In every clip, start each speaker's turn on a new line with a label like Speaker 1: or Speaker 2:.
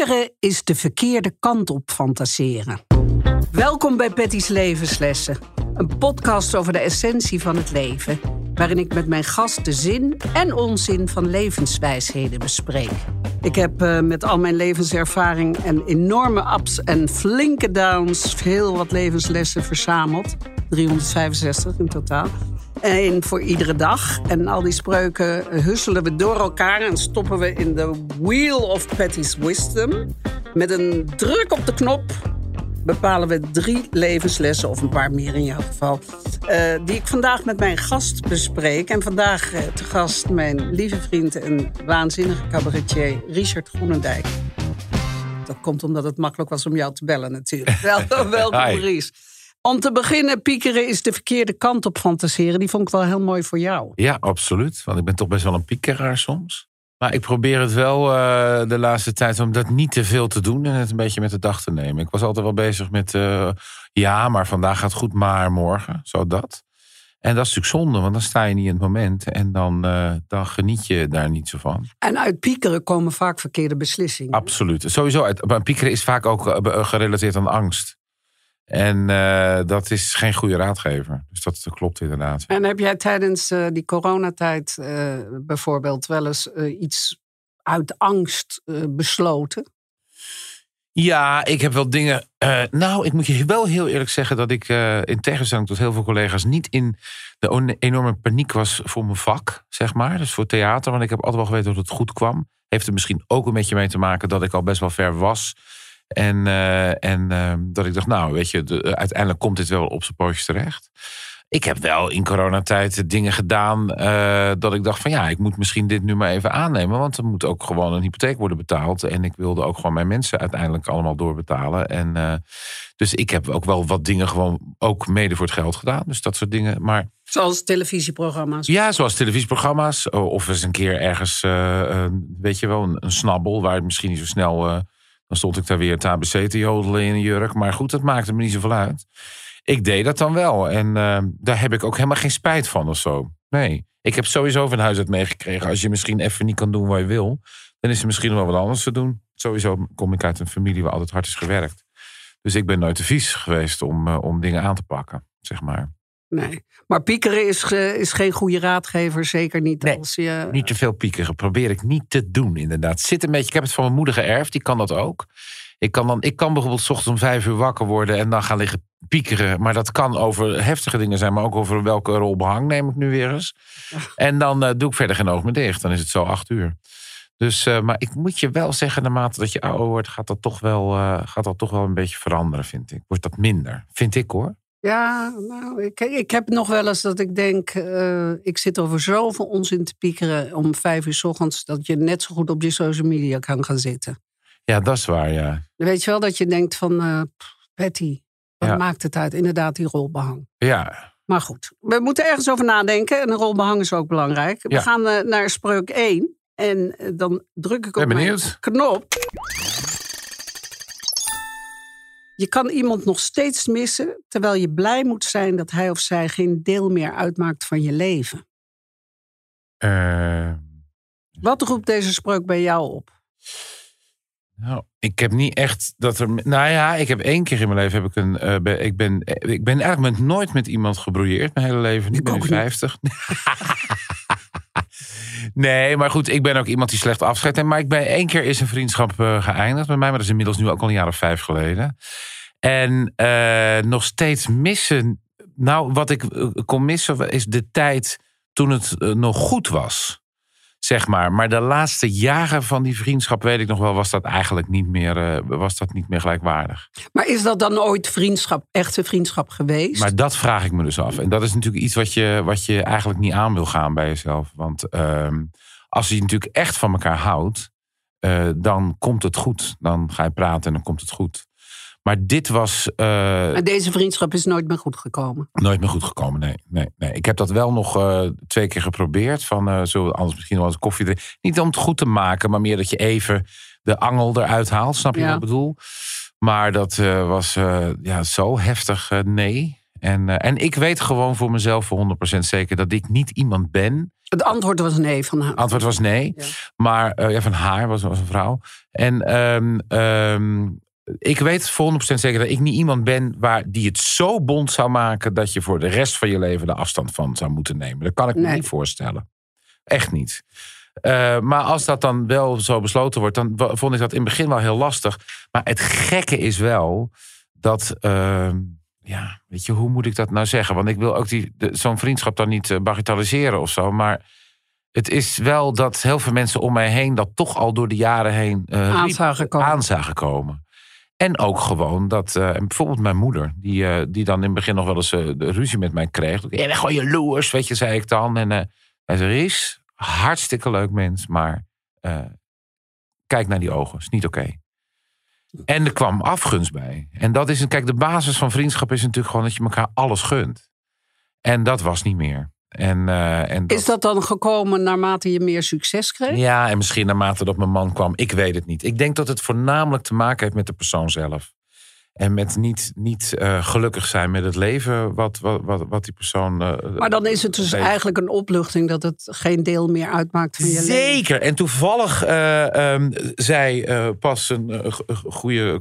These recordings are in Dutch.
Speaker 1: Piekeren is de verkeerde kant op fantaseren. Welkom bij Patty's Levenslessen. Een podcast over de essentie van het leven. Waarin ik met mijn gast de zin en onzin van levenswijsheden bespreek. Ik heb uh, met al mijn levenservaring en enorme ups en flinke downs veel wat levenslessen verzameld. 365 in totaal. Eén voor iedere dag. En al die spreuken husselen we door elkaar en stoppen we in de Wheel of Patty's Wisdom. Met een druk op de knop bepalen we drie levenslessen, of een paar meer in jouw geval, uh, die ik vandaag met mijn gast bespreek. En vandaag uh, te gast mijn lieve vriend en waanzinnige cabaretier Richard Groenendijk. Dat komt omdat het makkelijk was om jou te bellen natuurlijk. Welkom, welkom Ries. Om te beginnen, piekeren is de verkeerde kant op fantaseren. Die vond ik wel heel mooi voor jou.
Speaker 2: Ja, absoluut. Want ik ben toch best wel een piekeraar soms. Maar ik probeer het wel uh, de laatste tijd om dat niet te veel te doen en het een beetje met de dag te nemen. Ik was altijd wel bezig met uh, ja, maar vandaag gaat goed, maar morgen, zo dat. En dat is natuurlijk zonde, want dan sta je niet in het moment en dan, uh, dan geniet je daar niet zo van.
Speaker 1: En uit piekeren komen vaak verkeerde beslissingen.
Speaker 2: Absoluut. Sowieso, uit, piekeren is vaak ook gerelateerd aan angst. En uh, dat is geen goede raadgever. Dus dat, klopt inderdaad.
Speaker 1: En heb jij tijdens uh, die coronatijd uh, bijvoorbeeld wel eens iets uit angst besloten?
Speaker 2: Ja, ik heb wel dingen. nou, ik moet je wel heel eerlijk zeggen dat ik in tegenstelling tot heel veel collega's niet in de enorme paniek was voor mijn vak, zeg maar. Dus voor theater, want ik heb altijd wel geweten dat het goed kwam. Heeft er misschien ook een beetje mee te maken dat ik al best wel ver was en, uh, en uh, dat ik dacht, nou, weet je, de, uiteindelijk komt dit wel op zijn pootjes terecht. Ik heb wel in coronatijd dingen gedaan uh, dat ik dacht van ja, ik moet misschien dit nu maar even aannemen. Want er moet ook gewoon een hypotheek worden betaald. En ik wilde ook gewoon mijn mensen uiteindelijk allemaal doorbetalen. En dus ik heb ook wel wat dingen gewoon ook mede voor het geld gedaan. Dus dat soort dingen. Maar,
Speaker 1: zoals televisieprogramma's?
Speaker 2: Ja, zoals televisieprogramma's. Of eens een keer ergens, weet je wel, een, een, snabbel waar het misschien niet zo snel dan stond ik daar weer het ABC te jodelen in een jurk. Maar goed, dat maakte me niet zoveel uit. Ik deed dat dan wel. En uh, daar heb ik ook helemaal geen spijt van of zo. Nee. Ik heb sowieso van huis uit meegekregen. Als je misschien even niet kan doen wat je wil. Dan is er misschien wel wat anders te doen. Sowieso kom ik uit een familie waar altijd hard is gewerkt. Dus ik ben nooit te vies geweest om, uh, om dingen aan te pakken. Zeg maar.
Speaker 1: Nee, maar piekeren is, is geen goede raadgever. Zeker niet
Speaker 2: nee,
Speaker 1: als je...
Speaker 2: niet te veel piekeren. Probeer ik niet te doen, inderdaad. Zit een beetje, ik heb het van mijn moeder geërfd. Die kan dat ook. Ik kan, dan, ik kan bijvoorbeeld s ochtends om vijf uur wakker worden... en dan gaan liggen piekeren. Maar dat kan over heftige dingen zijn... maar ook over welke rol behang neem ik nu weer eens. En dan uh, doe ik verder geen oog meer dicht. Dan is het zo acht uur. Dus, uh, maar ik moet je wel zeggen, naarmate dat je ouder wordt... gaat dat toch wel, uh, gaat dat toch wel een beetje veranderen, vind ik. Wordt dat minder, vind ik hoor.
Speaker 1: Ja, nou, ik, ik heb nog wel eens dat ik denk, uh, ik zit over zoveel onzin te piekeren om vijf uur s ochtends, dat je net zo goed op je social media kan gaan zitten.
Speaker 2: Ja, dat is waar, ja.
Speaker 1: Weet je wel dat je denkt van, uh, Patty, wat ja. maakt het uit? Inderdaad, die rolbehang.
Speaker 2: Ja.
Speaker 1: Maar goed, we moeten ergens over nadenken en een rolbehang is ook belangrijk. We
Speaker 2: ja.
Speaker 1: gaan uh, naar spreuk 1 en dan druk ik op
Speaker 2: ben
Speaker 1: mijn knop. Je kan iemand nog steeds missen, terwijl je blij moet zijn dat hij of zij geen deel meer uitmaakt van je leven.
Speaker 2: Uh,
Speaker 1: Wat roept deze spreuk bij jou op?
Speaker 2: Nou, ik heb niet echt dat er. Nou ja, ik heb één keer in mijn leven heb ik een. Uh, ik, ben, ik ben eigenlijk met, nooit met iemand gebrouilleerd, mijn hele leven. Ik ben nu 50. Nee, maar goed, ik ben ook iemand die slecht afscheid neemt. Maar ik één keer is een vriendschap uh, geëindigd bij mij, maar dat is inmiddels nu ook al een jaar of vijf geleden. En uh, nog steeds missen. Nou, wat ik kon missen is de tijd toen het nog goed was zeg maar. Maar de laatste jaren van die vriendschap, weet ik nog wel, was dat eigenlijk niet meer, uh, was dat niet meer gelijkwaardig.
Speaker 1: Maar is dat dan ooit vriendschap, echte vriendschap geweest?
Speaker 2: Maar dat vraag ik me dus af. En dat is natuurlijk iets wat je, wat je eigenlijk niet aan wil gaan bij jezelf. Want uh, als je natuurlijk echt van elkaar houdt, uh, dan komt het goed. Dan ga je praten en dan komt het goed. Maar dit was. Uh,
Speaker 1: maar deze vriendschap is nooit meer goed gekomen.
Speaker 2: Nooit meer goed gekomen, nee. nee, nee. Ik heb dat wel nog uh, twee keer geprobeerd. Van, uh, zullen we anders misschien wel eens koffie drinken? Niet om het goed te maken, maar meer dat je even de angel eruit haalt. Snap je ja. wat ik bedoel? Maar dat was ja, zo heftig nee. En, en ik weet gewoon voor mezelf voor 100% zeker dat ik niet iemand ben
Speaker 1: Het antwoord was nee van haar.
Speaker 2: Het antwoord was nee.
Speaker 1: Ja.
Speaker 2: Maar eh, ja, van haar was, was een vrouw. En ehm, ehm, ik weet voor 100% zeker dat ik niet iemand ben waar die het zo bond zou maken dat je voor de rest van je leven de afstand van zou moeten nemen. Dat kan ik me niet voorstellen. Echt niet. Eh, maar als dat dan wel zo besloten wordt, dan vond ik dat in het begin wel heel lastig. Maar het gekke is wel dat. ehm, ja, weet je, hoe moet ik dat nou zeggen? Want ik wil ook zo'n vriendschap dan niet eh, bagatelliseren of zo. Maar het is wel dat heel veel mensen om mij heen dat toch al door de jaren heen eh,
Speaker 1: Aan zagen komen.
Speaker 2: aan zagen komen. En ook gewoon dat, en bijvoorbeeld mijn moeder, die, eh, die dan in het begin nog wel eens eh, ruzie met mij kreeg. Je bent gewoon jaloers, weet je, zei ik dan. En hij zei, Ries, hartstikke leuk mens, maar kijk naar die ogen, is niet oké. En er kwam afgunst bij. En dat is, kijk, de basis van vriendschap is natuurlijk gewoon dat je elkaar alles gunt. En dat was niet meer. En, eh, en
Speaker 1: Is dat dan gekomen naarmate je meer succes kreeg?
Speaker 2: ja, en misschien naarmate dat mijn man kwam. Ik weet het niet. Ik denk dat het voornamelijk te maken heeft met de persoon zelf. En met niet, niet eh, gelukkig zijn met het leven wat, wat, wat, wat die persoon. eh,
Speaker 1: Maar dan is het dus eigenlijk een opluchting dat het geen deel meer uitmaakt van je leven.
Speaker 2: Zeker. En toevallig eh, ehm, zei pas een goede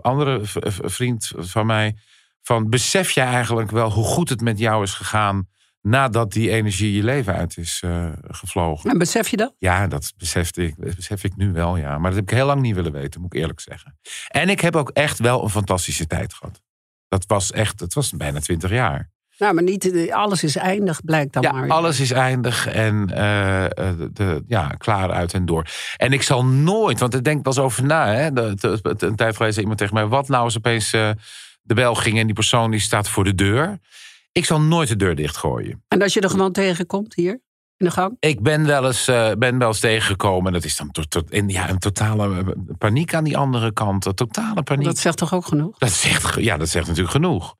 Speaker 2: andere vriend van mij: van besef je eigenlijk wel hoe goed het met jou is gegaan nadat die energie je leven uit is eh, gevlogen?
Speaker 1: En besef je dat?
Speaker 2: Ja, dat besefte ik, dat besef ik nu wel, ja. Maar dat heb ik heel lang niet willen weten, moet ik eerlijk zeggen. En ik heb ook echt wel een fantastische tijd gehad. Dat was echt, het was bijna twintig jaar.
Speaker 1: Nou, maar niet eh, alles is eindig, blijkt dan
Speaker 2: Ja,
Speaker 1: maar.
Speaker 2: alles is eindig en eh, de, ja, klaar uit en door. En ik zal nooit, want ik denk eens over na. Hè, de, een tijd geleden zei iemand tegen mij: wat nou als opeens eh, de bel ging en die persoon die staat voor de deur? Ik zal nooit de deur dichtgooien.
Speaker 1: En als je er gewoon tegenkomt hier in de gang?
Speaker 2: Ik ben wel eens, eh, ben wel eens tegengekomen. En dat is dan tot, tot, in, ja, een totale eh, paniek aan die andere kant. Een totale paniek.
Speaker 1: Dat zegt toch ook genoeg?
Speaker 2: Dat zegt, ja, dat zegt natuurlijk genoeg.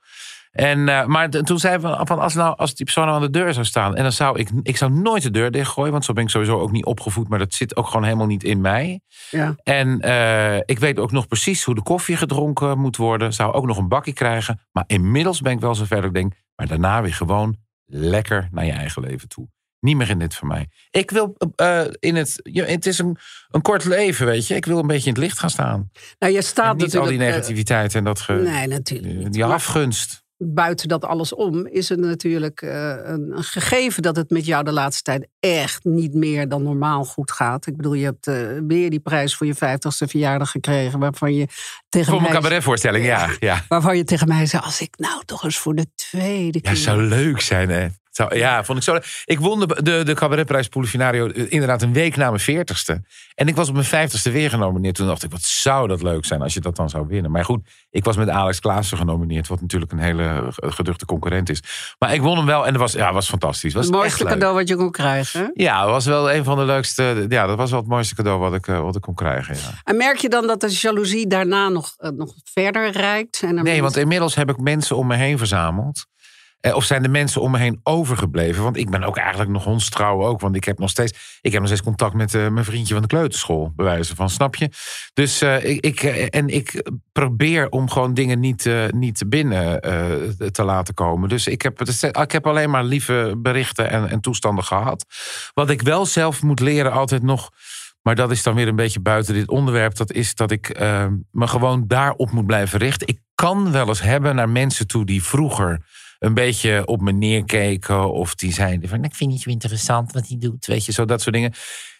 Speaker 2: En, eh, maar toen zei van, van als, nou, als die persoon nou aan de deur zou staan. En dan zou ik, ik zou nooit de deur dichtgooien. Want zo ben ik sowieso ook niet opgevoed. Maar dat zit ook gewoon helemaal niet in mij.
Speaker 1: Ja.
Speaker 2: En eh, ik weet ook nog precies hoe de koffie gedronken moet worden. Zou ook nog een bakje krijgen. Maar inmiddels ben ik wel zover dat ik denk. Maar daarna weer gewoon lekker naar je eigen leven toe. Niet meer in dit van mij. Ik wil eh, in het. Ja, het is een, een kort leven, weet je. Ik wil een beetje in het licht gaan staan.
Speaker 1: Nou, je
Speaker 2: En
Speaker 1: staat
Speaker 2: niet al die negativiteit en dat ge,
Speaker 1: nee, natuurlijk niet.
Speaker 2: die afgunst.
Speaker 1: Buiten dat alles om is het natuurlijk eh, een, een gegeven dat het met jou de laatste tijd echt niet meer dan normaal goed gaat. Ik bedoel, je hebt eh, weer die prijs voor je vijftigste verjaardag gekregen, waarvan je tegen
Speaker 2: Voor mijn
Speaker 1: mij,
Speaker 2: cabaretvoorstelling, ja. Ja,
Speaker 1: waarvan je tegen mij zei, als ik nou toch eens voor de tweede
Speaker 2: ja
Speaker 1: keer.
Speaker 2: zou leuk zijn, hè. Ja, vond ik zo. Ik won de, de, de cabaretprijs Polifinario eh, inderdaad een week na mijn veertigste. En ik was op mijn vijftigste weer genomineerd. Toen dacht ik, wat zou dat leuk zijn als je dat dan zou winnen. Maar goed, ik was met Alex Klaassen genomineerd. Wat natuurlijk een hele geduchte concurrent is. Maar ik won hem wel en dat was, ja, was fantastisch. Was
Speaker 1: het mooiste
Speaker 2: echt
Speaker 1: cadeau wat je kon krijgen. hè?
Speaker 2: Ja, dat was wel een van de leukste. Ja, dat was wel het mooiste cadeau wat ik, eh, wat ik kon krijgen. Ja.
Speaker 1: En merk je dan dat de jaloezie daarna nog, eh, nog verder reikt? En
Speaker 2: Nee,
Speaker 1: mensen-
Speaker 2: want inmiddels heb ik mensen om me heen verzameld. Eh, of zijn de mensen om me heen overgebleven? Want ik ben ook eigenlijk nog hondstrouw ook. Want ik heb nog steeds, ik heb nog steeds contact met eh, mijn vriendje van de kleuterschool. Bij wijze van, snap je? Dus eh, ik, ik, en ik probeer om gewoon dingen niet, eh, niet binnen te laten komen. Dus ik heb, dus, ik heb alleen maar lieve berichten en, en toestanden gehad. Wat ik wel zelf moet leren altijd nog... Maar dat is dan weer een beetje buiten dit onderwerp. Dat is dat ik me gewoon daarop moet blijven richten. Ik kan wel eens hebben naar mensen toe die vroeger een beetje op me neerkeken. Of die zeiden van, ik vind het zo interessant wat hij doet. Weet je, zo dat soort dingen.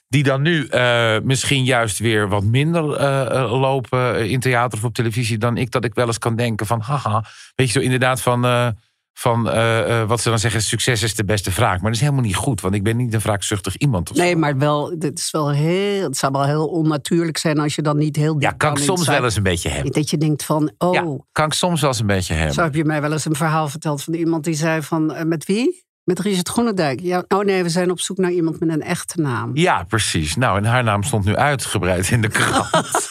Speaker 2: Die dan nu eh, misschien juist weer wat minder eh, eh, lopen in theater of op televisie dan ik. Dat ik wel eens kan denken van, haha. Weet je, zo inderdaad van... van eh, eh, wat ze dan zeggen, succes is de beste vraag. Maar dat is helemaal niet goed, want ik ben niet een wraakzuchtig iemand.
Speaker 1: Nee,
Speaker 2: zo.
Speaker 1: maar wel, dit is wel heel, het zou wel heel onnatuurlijk zijn als je dan niet heel
Speaker 2: Ja, kan ik soms wel eens een beetje hebben.
Speaker 1: Dat je denkt van, oh,
Speaker 2: Ja, kan ik soms wel eens een beetje hebben.
Speaker 1: zo heb je mij wel eens een verhaal verteld van iemand die zei van, eh, met wie? Met Richard Groenendijk. Ja, oh nee, we zijn op zoek naar iemand met een echte naam.
Speaker 2: Ja, precies. Nou, en haar naam stond nu uitgebreid in de krant.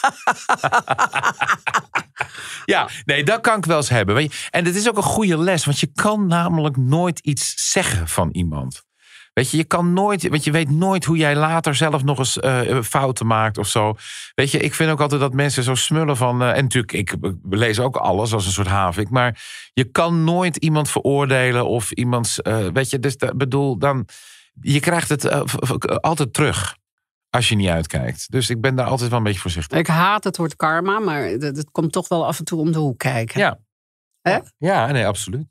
Speaker 2: ja, nee, dat kan ik wel eens hebben. En het is ook een goede les, want je kan namelijk nooit iets zeggen van iemand. Weet je, je kan nooit, want je weet nooit hoe jij later zelf nog eens eh, fouten maakt of zo. Weet je, ik vind ook altijd dat mensen zo smullen van. eh, en natuurlijk, ik lees ook alles als een soort havik. Maar je kan nooit iemand veroordelen of iemands. eh, weet je, dus bedoel, dan. je krijgt het altijd terug als je niet uitkijkt. Dus ik ben daar altijd wel een beetje voorzichtig.
Speaker 1: Ik haat het woord karma, maar het, het komt toch wel af en toe om de hoek kijken.
Speaker 2: Ja.
Speaker 1: Hè?
Speaker 2: Ja, nee, absoluut.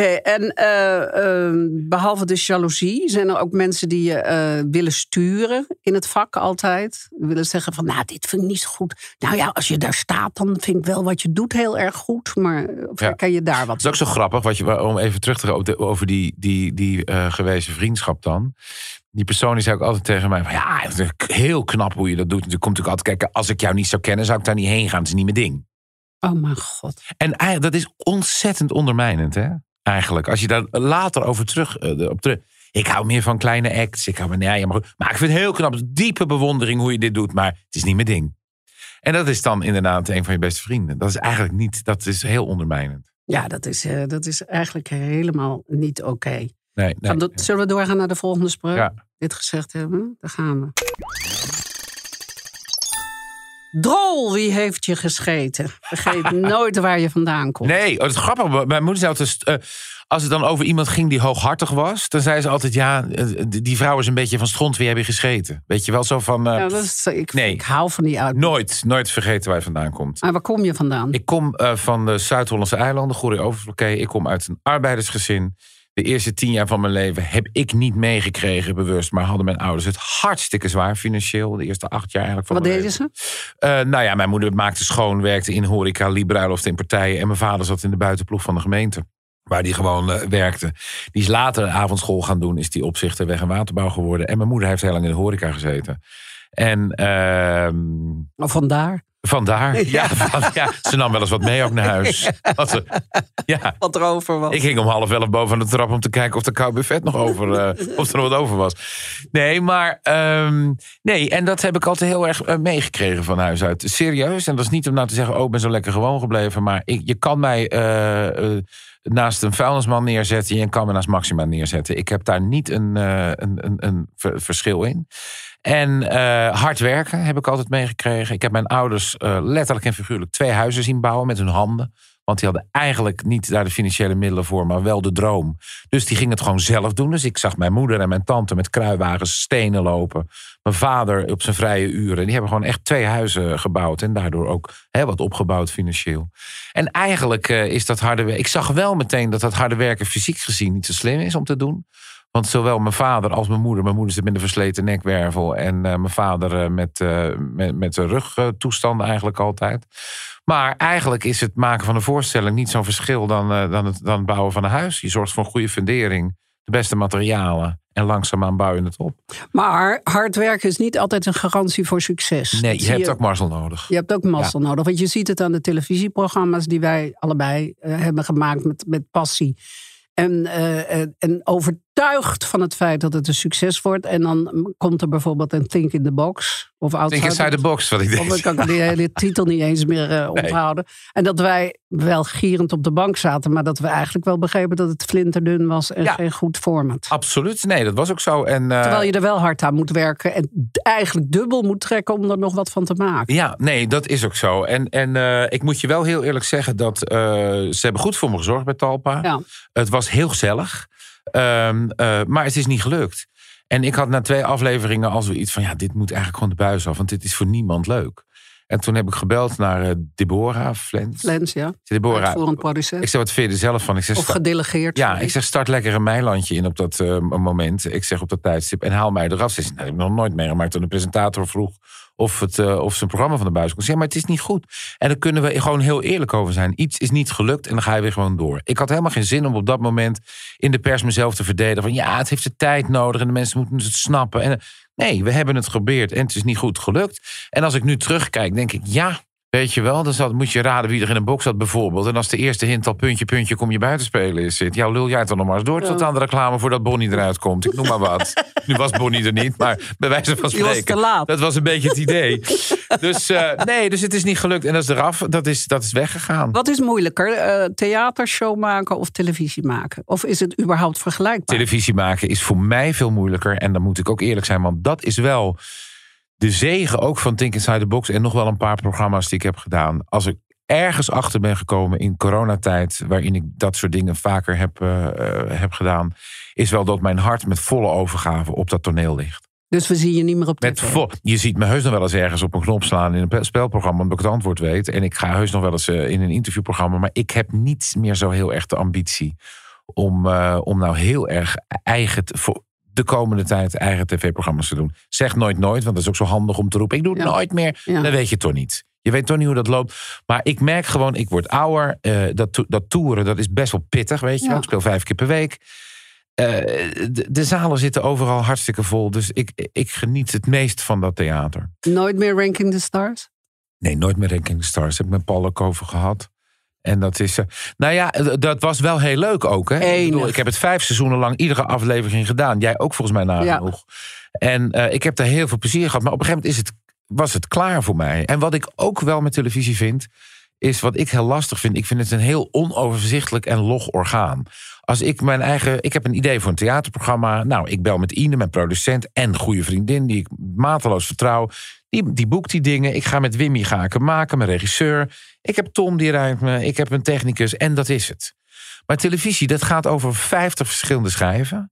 Speaker 1: Hey, en eh, eh, behalve de jaloezie, zijn er ook mensen die je eh, willen sturen in het vak altijd. Willen zeggen van, nou, dit vind ik niet zo goed. Nou ja, als je daar staat, dan vind ik wel wat je doet heel erg goed. Maar
Speaker 2: Ja.
Speaker 1: herken je daar wat
Speaker 2: Het is ook zo grappig, wat je, om even terug te gaan over die, die, die eh, gewezen vriendschap dan. Die persoon die zei ook altijd tegen mij: van, Ja, het is heel knap hoe je dat doet. Toen komt natuurlijk altijd kijken: Als ik jou niet zou kennen, zou ik daar niet heen gaan. Het is niet mijn ding.
Speaker 1: Oh mijn god.
Speaker 2: En eigenlijk, dat is ontzettend ondermijnend, hè? Eigenlijk. Als je daar later over terug, eh, op terug. Ik hou meer van kleine acts. Ik hou van, ja, ja, maar, goed. maar ik vind het heel knap. Diepe bewondering hoe je dit doet. Maar het is niet mijn ding. En dat is dan inderdaad een van je beste vrienden. Dat is eigenlijk niet, dat is heel ondermijnend.
Speaker 1: Ja, dat is, eh, dat is eigenlijk helemaal niet oké.
Speaker 2: Nee, nee.
Speaker 1: Zullen we doorgaan naar de volgende spreuk?
Speaker 2: Ja.
Speaker 1: Dit gezegd hebben, daar gaan we. Drol, wie heeft je gescheten? Vergeet nooit waar je vandaan komt.
Speaker 2: Nee, oh, dat is grappig. Mijn moeder zei altijd, eh, als het dan over iemand ging die hooghartig was, dan zei ze altijd, ja, eh, die vrouw is een beetje van stront, wie heb je gescheten? Weet je wel, zo van, eh,
Speaker 1: Ja, dat is, ik,
Speaker 2: Nee.
Speaker 1: ik hou van die uit.
Speaker 2: nooit, nooit vergeten waar je vandaan komt.
Speaker 1: Maar waar kom je vandaan?
Speaker 2: Ik kom van de Zuid-Hollandse eilanden, Goeree Overflakkee. Ik kom uit een arbeidersgezin. De eerste tien jaar van mijn leven heb ik niet meegekregen, bewust. Maar hadden mijn ouders het hartstikke zwaar financieel. De eerste acht jaar eigenlijk van
Speaker 1: Wat deden
Speaker 2: leven.
Speaker 1: ze?
Speaker 2: Eh, nou ja, mijn moeder maakte schoon, werkte in horeca, liep bruiloften in partijen. En mijn vader zat in de buitenploeg van de gemeente. Waar die gewoon eh, werkte. Die is later avondschool gaan doen. Is die opzichter weg- en waterbouw geworden. En mijn moeder heeft heel lang in de horeca gezeten. En
Speaker 1: Of vandaar.
Speaker 2: Vandaar. Ja, ja, ze nam wel eens wat mee ook naar huis. Wat ze- ja,
Speaker 1: Wat er over was.
Speaker 2: ik ging om half elf boven de trap om te kijken of de koud buffet nog over, eh, of er nog wat over was. Nee, maar ehm, nee, en dat heb ik altijd heel erg eh, meegekregen van huis uit. Serieus, en dat is niet om nou te zeggen, oh, ik ben zo lekker gewoon gebleven, maar ik, je kan mij eh, naast een vuilnisman neerzetten en je kan me naast Maxima neerzetten. Ik heb daar niet een, een, een, een ver- verschil in. En eh, hard werken heb ik altijd meegekregen. Ik heb mijn ouders eh, letterlijk en figuurlijk twee huizen zien bouwen met hun handen. Want die hadden eigenlijk niet daar de financiële middelen voor, maar wel de droom. Dus die gingen het gewoon zelf doen. Dus ik zag mijn moeder en mijn tante met kruiwagens stenen lopen. Mijn vader op zijn vrije uren. Die hebben gewoon echt twee huizen gebouwd. En daardoor ook hè, wat opgebouwd financieel. En eigenlijk eh, is dat harde werk. Ik zag wel meteen dat dat harde werken fysiek gezien niet zo slim is om te doen. Want zowel mijn vader als mijn moeder. Mijn moeder zit met een versleten nekwervel. En eh, mijn vader eh, met, eh met, met de rugtoestanden eigenlijk altijd. Maar eigenlijk is het maken van een voorstelling niet zo'n verschil dan, dan, het, dan het bouwen van een huis. Je zorgt voor een goede fundering, de beste materialen. En langzaamaan bouw je het op.
Speaker 1: Maar hard werken is niet altijd een garantie voor succes.
Speaker 2: Nee, je hebt ook Marcel nodig.
Speaker 1: Je hebt ook mazzel nodig. Want je ziet het aan de televisieprogramma's die wij allebei hebben gemaakt met, met passie. En, eh, en overtuigd van het feit dat het een succes wordt. En dan komt er bijvoorbeeld een Think in the Box. Of
Speaker 2: Think
Speaker 1: outside
Speaker 2: inside the box, wat ik
Speaker 1: Of
Speaker 2: denk.
Speaker 1: ik kan die hele titel niet eens meer eh, onthouden. En dat wij wel gierend op de bank zaten. Maar dat we eigenlijk wel begrepen dat het flinterdun was. En
Speaker 2: Ja.
Speaker 1: geen goed format.
Speaker 2: Absoluut, nee, dat was ook zo. En, eh,
Speaker 1: Terwijl je er wel hard aan moet werken. En eigenlijk dubbel moet trekken om er nog wat van te maken.
Speaker 2: Ja, nee, dat is ook zo. En, en eh, ik moet je wel heel eerlijk zeggen dat ze hebben goed voor me gezorgd bij Talpa.
Speaker 1: Ja.
Speaker 2: Het was heel gezellig, Ehm, eh, maar het is niet gelukt. En ik had na twee afleveringen al zoiets van... ja, dit moet eigenlijk gewoon de buis af, want dit is voor niemand leuk. En toen heb ik gebeld naar eh, Deborah Flens.
Speaker 1: Lens, ja.
Speaker 2: Deborah,
Speaker 1: producent.
Speaker 2: ik zeg, wat vind je er zelf van? Ik zeg,
Speaker 1: Of gedelegeerd.
Speaker 2: ja, ik zeg, start lekker een meilandje in op dat eh, moment. Ik zeg op dat tijdstip en haal mij eraf. Ze nou, dat heb ik nog nooit meegemaakt. Toen de presentator vroeg of, het, eh, of zijn programma van de buis kon. Zeg, maar het is niet goed. En daar kunnen we gewoon heel eerlijk over zijn. Iets is niet gelukt en dan ga je weer gewoon door. Ik had helemaal geen zin om op dat moment in de pers mezelf te verdedigen. Van ja, het heeft de tijd nodig en de mensen moeten het snappen. En, nee, we hebben het geprobeerd en het is niet goed gelukt. En als ik nu terugkijk, denk ik, ja... Weet je wel, dan zat, moet je raden wie er in een box zat bijvoorbeeld. En als de eerste hint al puntje, puntje, kom je buiten spelen is zit. Ja, lul jij het dan nog maar eens door tot aan de reclame voordat Bonnie eruit komt. Ik noem maar wat. nu was Bonnie er niet, maar bij wijze van
Speaker 1: Die was
Speaker 2: spreken.
Speaker 1: te laat.
Speaker 2: Dat was een beetje het idee. dus eh, nee, dus het is niet gelukt. En dat is eraf. Dat is, dat is weggegaan.
Speaker 1: Wat is moeilijker? eh, theatershow maken of televisie maken? Of is het überhaupt vergelijkbaar?
Speaker 2: Televisie maken is voor mij veel moeilijker. En dan moet ik ook eerlijk zijn, want dat is wel de zegen ook van Think Inside the Box. En nog wel een paar programma's die ik heb gedaan. Als ik ergens achter ben gekomen in coronatijd, waarin ik dat soort dingen vaker heb, uh, heb gedaan, is wel dat mijn hart met volle overgave op dat toneel ligt.
Speaker 1: Dus we zien je niet meer op
Speaker 2: met vol, Je ziet me heus nog wel eens ergens op een knop slaan in een spelprogramma, omdat ik het antwoord weet. En ik ga heus nog wel eens uh, in een interviewprogramma, maar ik heb niet meer zo heel erg de ambitie om, om nou heel erg eigen, voor, de komende tijd eigen tv-programma's te doen. Zeg nooit nooit, want dat is ook zo handig om te roepen. Ik doe het nooit meer. Ja. Dan weet je toch niet. Je weet toch niet hoe dat loopt. Maar ik merk gewoon, ik word ouder. Uh, dat, dat toeren, dat is best wel pittig, weet je. Ik speel vijf keer per week. Uh, de, de, zalen zitten overal hartstikke vol. Dus ik, ik geniet het meest van dat theater.
Speaker 1: Nooit meer Ranking the Stars?
Speaker 2: Nee, nooit meer Ranking the Stars. Heb ik met Paul ook over gehad. En dat is. Uh, nou ja, dat was wel heel leuk ook. Hè? Ik, bedoel, ik, heb het vijf seizoenen lang iedere aflevering gedaan. Jij ook volgens mij nagenoeg. Ja. En uh, ik heb daar heel veel plezier gehad. Maar op een gegeven moment is het was het klaar voor mij. En wat ik ook wel met televisie vind, is wat ik heel lastig vind. Ik vind het een heel onoverzichtelijk en log orgaan. Als ik mijn eigen. Ik heb een idee voor een theaterprogramma. Nou, ik bel met Ine, mijn producent en goede vriendin, die ik mateloos vertrouw. Die, die boekt die dingen. Ik ga met Wimmy ga ik maken, mijn regisseur. Ik heb Tom die rijdt me. Ik heb een technicus en dat is het. Maar televisie, dat gaat over 50 verschillende schijven.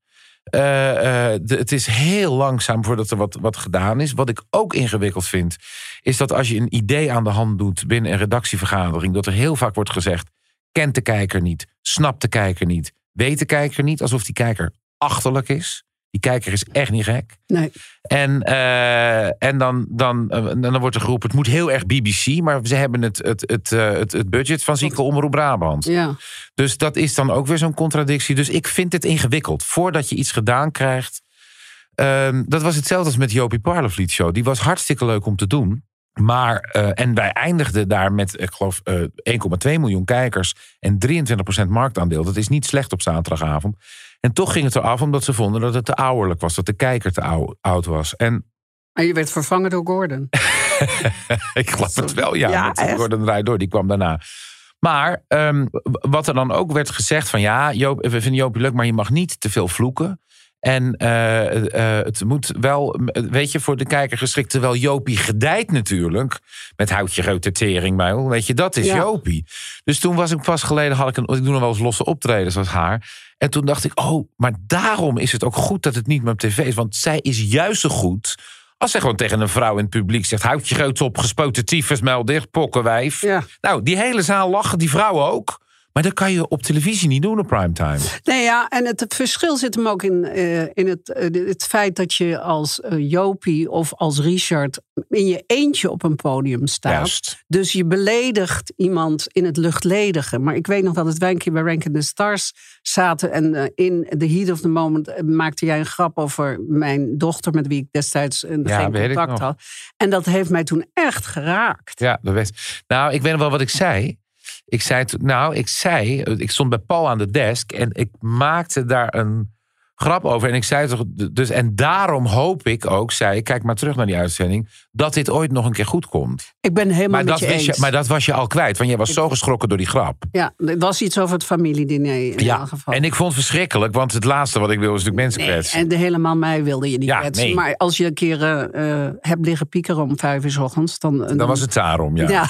Speaker 2: Uh, het is heel langzaam voordat er wat, wat gedaan is. Wat ik ook ingewikkeld vind, is dat als je een idee aan de hand doet binnen een redactievergadering, dat er heel vaak wordt gezegd: kent de kijker niet, snapt de kijker niet, weet de kijker niet, alsof die kijker achterlijk is. Die kijker is echt niet gek.
Speaker 1: Nee.
Speaker 2: En, uh, en dan, dan, uh, dan wordt er geroepen, het moet heel erg BBC, maar ze hebben het, het, het, uh, het, het budget van Zieke Omroep Brabant.
Speaker 1: Ja.
Speaker 2: Dus dat is dan ook weer zo'n contradictie. Dus ik vind het ingewikkeld. Voordat je iets gedaan krijgt. Ehm, dat was hetzelfde als met Jopie Parlevliet Show. Die was hartstikke leuk om te doen. Maar, en wij eindigden daar met, ik geloof, 1,2 miljoen kijkers en 23% marktaandeel. Dat is niet slecht op zaterdagavond. En toch ging het eraf omdat ze vonden dat het te ouderlijk was. Dat de kijker te oud was. En,
Speaker 1: en je werd vervangen door Gordon.
Speaker 2: ik geloof het wel, ja. ja Gordon draait door, die kwam daarna. Maar um, wat er dan ook werd gezegd van ja, Joop, we vinden Joop leuk, maar je mag niet te veel vloeken. En uh, uh, het moet wel, weet je, voor de kijker geschikt. Terwijl Jopie gedijt natuurlijk. Met houtje grote tering, Weet je, dat is ja. Jopie. Dus toen was ik pas geleden, had ik een, ik doe nog wel eens losse optredens als haar. En toen dacht ik, oh, maar daarom is het ook goed dat het niet meer op tv is. Want zij is juist zo goed als zij gewoon tegen een vrouw in het publiek zegt: houd je groot op, gespoten tyfus, mel dicht, pokkenwijf.
Speaker 1: Ja.
Speaker 2: Nou, die hele zaal lachen, die vrouwen ook. Maar dat kan je op televisie niet doen op primetime.
Speaker 1: Nee, ja, en het, verschil zit hem ook in, uh, in het, uh, het feit dat je als uh, Jopie of als Richard in je eentje op een podium staat.
Speaker 2: Juist.
Speaker 1: Dus je beledigt iemand in het luchtledige. Maar ik weet nog dat het wij een keer bij Rank the Stars zaten. En in the heat of the moment maakte jij een grap over mijn dochter, met wie ik destijds een
Speaker 2: ja,
Speaker 1: geen contact had. En dat heeft mij toen echt geraakt.
Speaker 2: Ja, dat weet. Nou, ik weet nog wel wat ik zei. Ik zei, nou, ik zei, ik stond bij Paul aan de desk en ik maakte daar een grap over. En ik zei toch, dus, en daarom hoop ik ook, zei ik, kijk maar terug naar die uitzending, dat dit ooit nog een keer goed komt.
Speaker 1: Ik ben helemaal
Speaker 2: maar
Speaker 1: met
Speaker 2: dat
Speaker 1: je eens.
Speaker 2: Je, maar dat was je al kwijt, want jij was zo geschrokken door die grap.
Speaker 1: Ja, het was iets over het familiediner in
Speaker 2: ja,
Speaker 1: geval.
Speaker 2: En ik vond het verschrikkelijk, want het laatste wat ik wil is natuurlijk mensen
Speaker 1: nee,
Speaker 2: kwetsen.
Speaker 1: En de helemaal mij wilde je niet
Speaker 2: ja,
Speaker 1: kwetsen.
Speaker 2: Nee.
Speaker 1: Maar als je een keer uh, hebt liggen piekeren om vijf uur s ochtends, dan...
Speaker 2: Dan, dan was het daarom, ja.
Speaker 1: ja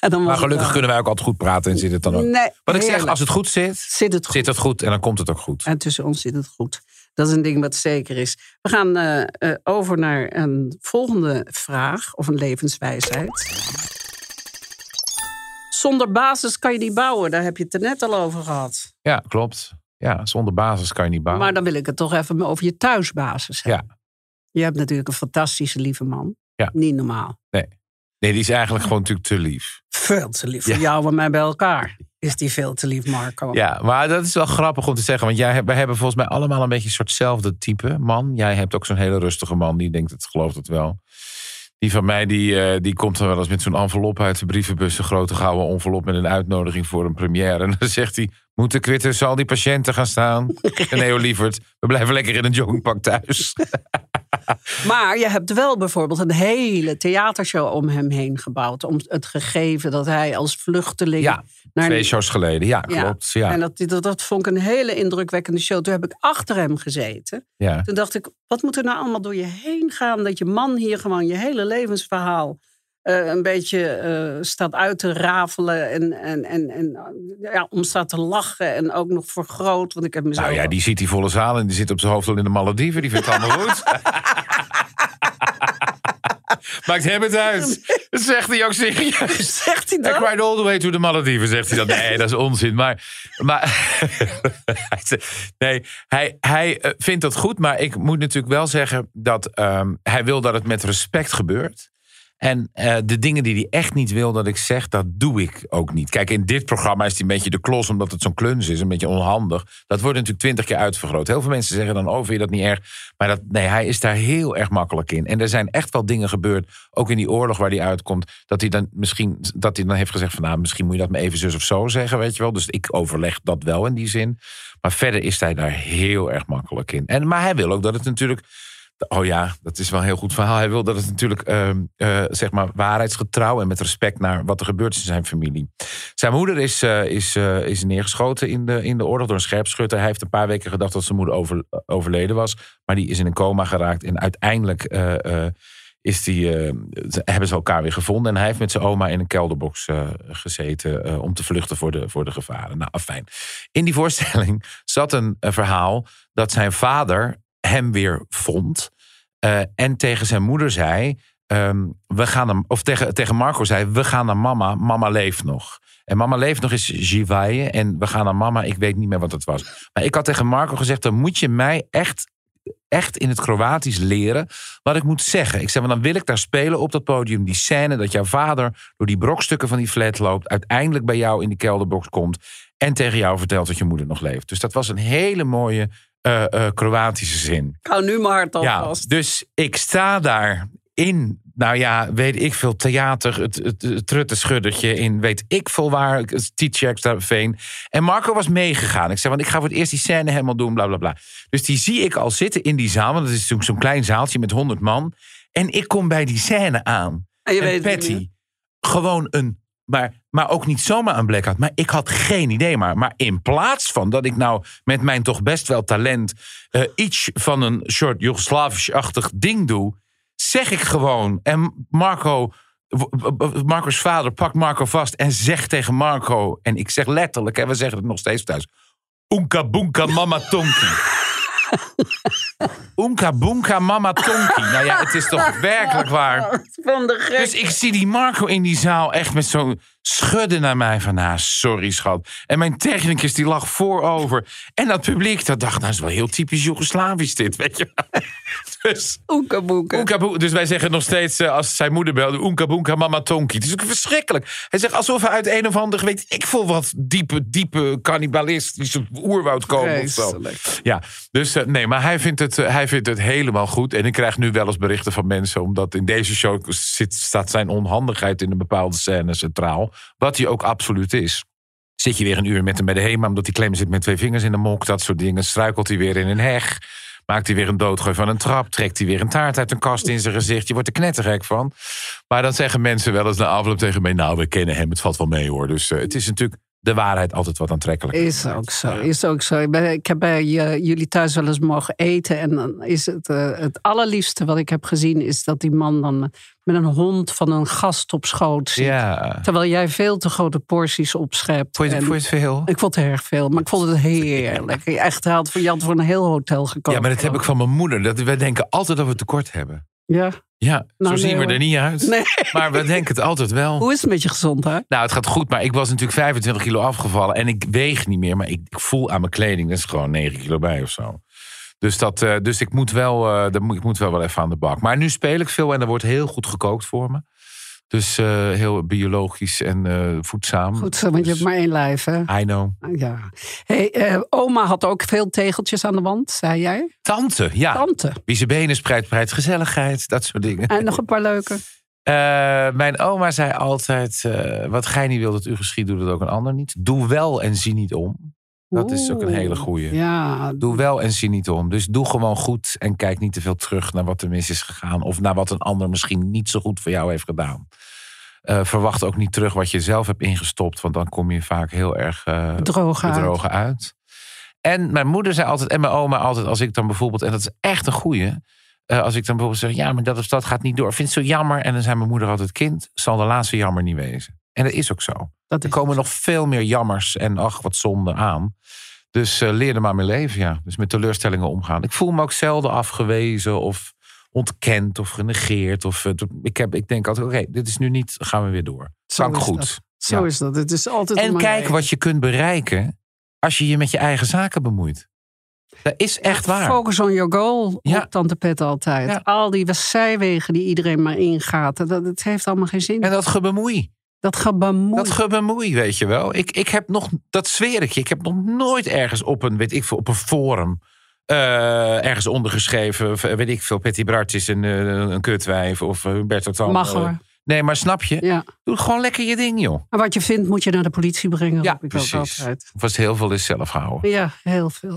Speaker 1: dan
Speaker 2: maar gelukkig kunnen wij ook altijd goed praten en zit het dan ook.
Speaker 1: Nee,
Speaker 2: wat ik zeg, als het goed zit,
Speaker 1: zit het goed.
Speaker 2: zit het goed en dan komt het ook goed.
Speaker 1: En tussen ons zit het goed. Dat is een ding wat zeker is. We gaan uh, uh, over naar een volgende vraag of een levenswijsheid. Zonder basis kan je niet bouwen. Daar heb je het er net al over gehad.
Speaker 2: Ja, klopt. Ja, zonder basis kan je niet bouwen.
Speaker 1: Maar dan wil ik het toch even over je thuisbasis hebben.
Speaker 2: Ja.
Speaker 1: Je hebt natuurlijk een fantastische lieve man.
Speaker 2: Ja.
Speaker 1: Niet normaal.
Speaker 2: Nee. Die is eigenlijk gewoon natuurlijk te lief.
Speaker 1: Veel te lief. Voor jou en mij bij elkaar is die veel te lief, Marco.
Speaker 2: Ja, maar dat is wel grappig om te zeggen. Want jij, wij hebben volgens mij allemaal een beetje een soortzelfde type man. Jij hebt ook zo'n hele rustige man die denkt, het gelooft het wel. Die van mij, die, uh, die komt dan wel eens met zo'n envelop uit de brievenbus. Een grote gouden envelop met een uitnodiging voor een première. En dan zegt hij, moeten kwitten, zal die patiënten gaan staan? nee, lieverd, we blijven lekker in een joggingpak thuis.
Speaker 1: Maar je hebt wel bijvoorbeeld een hele theatershow om hem heen gebouwd. Om het gegeven dat hij als vluchteling.
Speaker 2: Ja, naar twee shows geleden, ja, klopt. Ja.
Speaker 1: En dat, dat, dat vond ik een hele indrukwekkende show. Toen heb ik achter hem gezeten.
Speaker 2: Ja.
Speaker 1: Toen dacht ik, wat moet er nou allemaal door je heen gaan? Dat je man hier gewoon je hele levensverhaal eh, een beetje eh, staat uit te rafelen. En, en, en, en eh, ja, om staat te lachen. En ook nog vergroot. Want ik heb mezelf.
Speaker 2: Nou ja, die ziet die volle zaal en die zit op zijn hoofd al in de Malediven. Die vindt het allemaal goed. Maakt hem het uit. Dat zegt hij ook serieus.
Speaker 1: Zegt hij
Speaker 2: I
Speaker 1: dat?
Speaker 2: cried all the way to the Malediven, zegt hij dan. Nee, dat is onzin. Maar, maar nee, hij, hij vindt dat goed. Maar ik moet natuurlijk wel zeggen dat ehm, hij wil dat het met respect gebeurt. En eh, de dingen die hij echt niet wil dat ik zeg, dat doe ik ook niet. Kijk, in dit programma is hij een beetje de klos, omdat het zo'n kluns is, een beetje onhandig. Dat wordt natuurlijk twintig keer uitvergroot. Heel veel mensen zeggen dan, oh, vind je dat niet erg? Maar dat, nee, hij is daar heel erg makkelijk in. En er zijn echt wel dingen gebeurd, ook in die oorlog waar hij uitkomt, dat hij dan misschien, dat hij dan heeft gezegd van, nou, misschien moet je dat maar even zus of zo zeggen, weet je wel. Dus ik overleg dat wel in die zin. Maar verder is hij daar heel erg makkelijk in. En, maar hij wil ook dat het natuurlijk. Oh ja, dat is wel een heel goed verhaal. Hij wil dat het natuurlijk eh, zeg maar waarheidsgetrouw en met respect naar wat er gebeurd is in zijn familie. Zijn moeder is, eh, is, eh, is neergeschoten in de, in de oorlog door een scherpschutter. Hij heeft een paar weken gedacht dat zijn moeder over, overleden was. Maar die is in een coma geraakt. En uiteindelijk is die, hebben ze elkaar weer gevonden. En hij heeft met zijn oma in een kelderbox gezeten om te vluchten voor de, voor de gevaren. Nou, fijn. In die voorstelling zat een, verhaal dat zijn vader hem weer vond. eh, en tegen zijn moeder zei: ehm, we gaan hem, Of tegen, tegen Marco zei: We gaan naar mama. Mama leeft nog. En mama leeft nog is Jivaye. En we gaan naar mama. Ik weet niet meer wat het was. Maar ik had tegen Marco gezegd: Dan moet je mij echt echt in het Kroatisch leren wat ik moet zeggen. Ik zei, maar dan wil ik daar spelen op dat podium. Die scène dat jouw vader door die brokstukken van die flat loopt. Uiteindelijk bij jou in die kelderbox komt. En tegen jou vertelt dat je moeder nog leeft. Dus dat was een hele mooie eh, eh, Kroatische zin.
Speaker 1: Ik hou nu mijn hart al
Speaker 2: Ja,
Speaker 1: vast.
Speaker 2: dus ik sta daar in, nou ja, weet ik veel, theater, het, het, het truttenschuddertje in, weet ik veel waar, T-checks daar veen. En Marco was meegegaan. Ik zei, want ik ga voor het eerst die scène helemaal doen, bla bla bla. Dus die zie ik al zitten in die zaal, want het is zo'n zo'n klein zaaltje met honderd man. En ik kom bij die scène aan.
Speaker 1: En je
Speaker 2: en
Speaker 1: weet
Speaker 2: Patty, gewoon een. Maar, maar ook niet zomaar een blackout. Maar ik had geen idee. Maar, maar in plaats van dat ik nou met mijn toch best wel talent. eh, iets van een soort Joegoslavisch-achtig ding doe. zeg ik gewoon. En Marco. Marco's vader pakt Marco vast en zegt tegen Marco. En ik zeg letterlijk, en we zeggen het nog steeds thuis. Oenka boenka mama tonki. Oenka boenka mama tonki. Nou ja, het is toch werkelijk waar.
Speaker 1: Van de gek.
Speaker 2: Dus ik zie die Marco in die zaal echt met zo'n schudden naar mij van... nou, sorry schat. En mijn technicus die lag voorover. En dat publiek dat dacht, nou, dat is wel heel typisch Joegoslavisch dit, weet je. Dus,
Speaker 1: Oeka boeka.
Speaker 2: Oenka boe- dus wij zeggen nog steeds, eh, als zijn moeder belde... Oenka boenka mama tonki. Het is ook verschrikkelijk. Hij zegt alsof hij uit een of ander, weet ik veel wat... diepe, diepe cannibalistische oerwoud komen of zo. Ja, dus eh, nee, maar hij vindt, het, eh, hij vindt het helemaal goed. En ik krijg nu wel eens berichten van mensen, omdat in deze show zit, staat zijn onhandigheid in een bepaalde scène centraal. Wat hij ook absoluut is. Zit je weer een uur met hem bij de HEMA, omdat hij klem zit met twee vingers in de mok, dat soort dingen. Struikelt hij weer in een heg. Maakt hij weer een doodgooi van een trap. Trekt hij weer een taart uit een kast in zijn gezicht. Je wordt er knettergek van. Maar dan zeggen mensen wel eens na afloop tegen mij... nou, we kennen hem, het valt wel mee hoor. Dus eh, het is natuurlijk de waarheid altijd wat aantrekkelijk.
Speaker 1: Is ook zo, is ook zo. Ik, ben, ik heb bij eh, jullie thuis wel eens mogen eten. En dan is het eh, het allerliefste wat ik heb gezien... is dat die man dan met een hond van een gast op schoot zit.
Speaker 2: Ja.
Speaker 1: Terwijl jij veel te grote porties opschept.
Speaker 2: Vond je,
Speaker 1: En
Speaker 2: vond je het veel?
Speaker 1: Ik vond het erg veel, maar ik vond het heerlijk. Echt, hij had voor, je had voor een heel hotel gekocht.
Speaker 2: Ja, maar dat heb ik van mijn moeder. Dat, wij denken altijd dat we tekort hebben.
Speaker 1: Ja,
Speaker 2: Ja,
Speaker 1: Nou,
Speaker 2: zo zien
Speaker 1: nee,
Speaker 2: we
Speaker 1: hoor.
Speaker 2: er niet uit.
Speaker 1: nee.
Speaker 2: Maar we denken het altijd wel.
Speaker 1: Hoe is het met je gezondheid?
Speaker 2: Nou, het gaat goed, maar ik was natuurlijk 25 kilo afgevallen. En ik weeg niet meer, maar ik, ik voel aan mijn kleding. Dat is gewoon 9 kilo bij of zo. Dus, dat, eh, dus ik, moet wel, eh, ik moet wel wel even aan de bak. Maar nu speel ik veel en er wordt heel goed gekookt voor me. Dus eh, heel biologisch en eh, voedzaam.
Speaker 1: Goed zo, want je
Speaker 2: Dus
Speaker 1: hebt maar één lijf, hè?
Speaker 2: I know.
Speaker 1: Ja. Hey, eh, oma had ook veel tegeltjes aan de wand, zei jij?
Speaker 2: Tante, ja.
Speaker 1: Tante.
Speaker 2: Wie zijn benen spreidt, spreidt gezelligheid. Dat soort dingen.
Speaker 1: En nog een paar leuke.
Speaker 2: Mijn oma zei altijd: Wat gij niet wil dat u geschiet, doe dat ook een ander niet. Doe wel en zie niet om. Dat is ook een hele goeie.
Speaker 1: Ja,
Speaker 2: Doe wel en zie niet om. Dus doe gewoon goed en kijk niet te veel terug naar wat er mis is gegaan. Of naar wat een ander misschien niet zo goed voor jou heeft gedaan. Eh, verwacht ook niet terug wat je zelf hebt ingestopt. Want dan kom je vaak heel erg
Speaker 1: bedrogen. uit.
Speaker 2: bedrogen uit. En mijn moeder zei altijd, en mijn oma altijd, als ik dan bijvoorbeeld, en dat is echt een goeie. Eh, als ik dan bijvoorbeeld zeg, ja, maar dat of dat gaat niet door. Vind het zo jammer. En dan zei mijn moeder altijd, kind, zal de laatste jammer niet wezen. En dat is ook zo.
Speaker 1: Dat
Speaker 2: Er komen nog veel meer jammers en ach, wat zonde aan. Dus eh, leer er maar mee leven, ja. Dus met teleurstellingen omgaan. Ik voel me ook zelden afgewezen of ontkend of genegeerd. Of, eh, ik, heb, ik denk altijd, oké, dit is nu niet, gaan we weer door.
Speaker 1: Zo
Speaker 2: goed.
Speaker 1: dat. Zo
Speaker 2: Ja.
Speaker 1: is dat. Het is altijd
Speaker 2: En kijk wat je kunt bereiken als je je met je eigen zaken bemoeit. Dat is echt waar.
Speaker 1: Focus on your goal,
Speaker 2: Ja.
Speaker 1: Tante Pet altijd.
Speaker 2: Ja.
Speaker 1: Al die zijwegen die iedereen maar ingaat. Dat, dat heeft allemaal geen zin.
Speaker 2: En dat gebemoei.
Speaker 1: Dat gebemoei.
Speaker 2: Dat gebemoei, weet je wel. Ik, ik heb nog, dat zweer ik je, ik heb nog nooit ergens op een, weet ik veel, op een forum. eh, ergens ondergeschreven, weet ik veel, Petty Bart is een, eh, een kutwijf of eh, Humberto Tan.
Speaker 1: Mag hoor.
Speaker 2: Nee, maar snap je?
Speaker 1: Ja.
Speaker 2: Doe gewoon lekker je ding, joh.
Speaker 1: Maar wat je vindt moet je naar de politie brengen.
Speaker 2: Ja,
Speaker 1: ik ook
Speaker 2: precies.
Speaker 1: altijd.
Speaker 2: Of was heel veel is zelf houden.
Speaker 1: Ja, heel veel.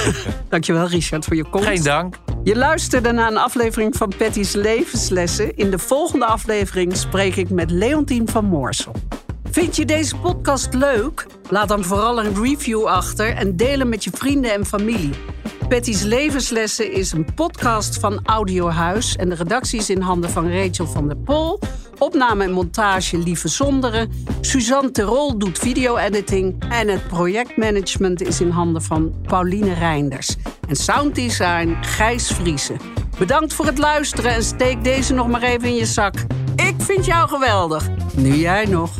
Speaker 1: Dankjewel Richard voor je komst.
Speaker 2: Geen dank.
Speaker 1: Je luisterde naar een aflevering van Patty's Levenslessen. In de volgende aflevering spreek ik met Leontien van Moorsel. Vind je deze podcast leuk? Laat dan vooral een review achter en deel hem met je vrienden en familie. Patty's Levenslessen is een podcast van Audiohuis en de redactie is in handen van Rachel van der Pol. Opname en montage Lieve Zonderen. Suzanne Terol doet video-editing en het projectmanagement is in handen van Pauline Reinders. En sounddesign Gijs Vriezen. Bedankt voor het luisteren en steek deze nog maar even in je zak. Ik vind jou geweldig. Nu jij nog.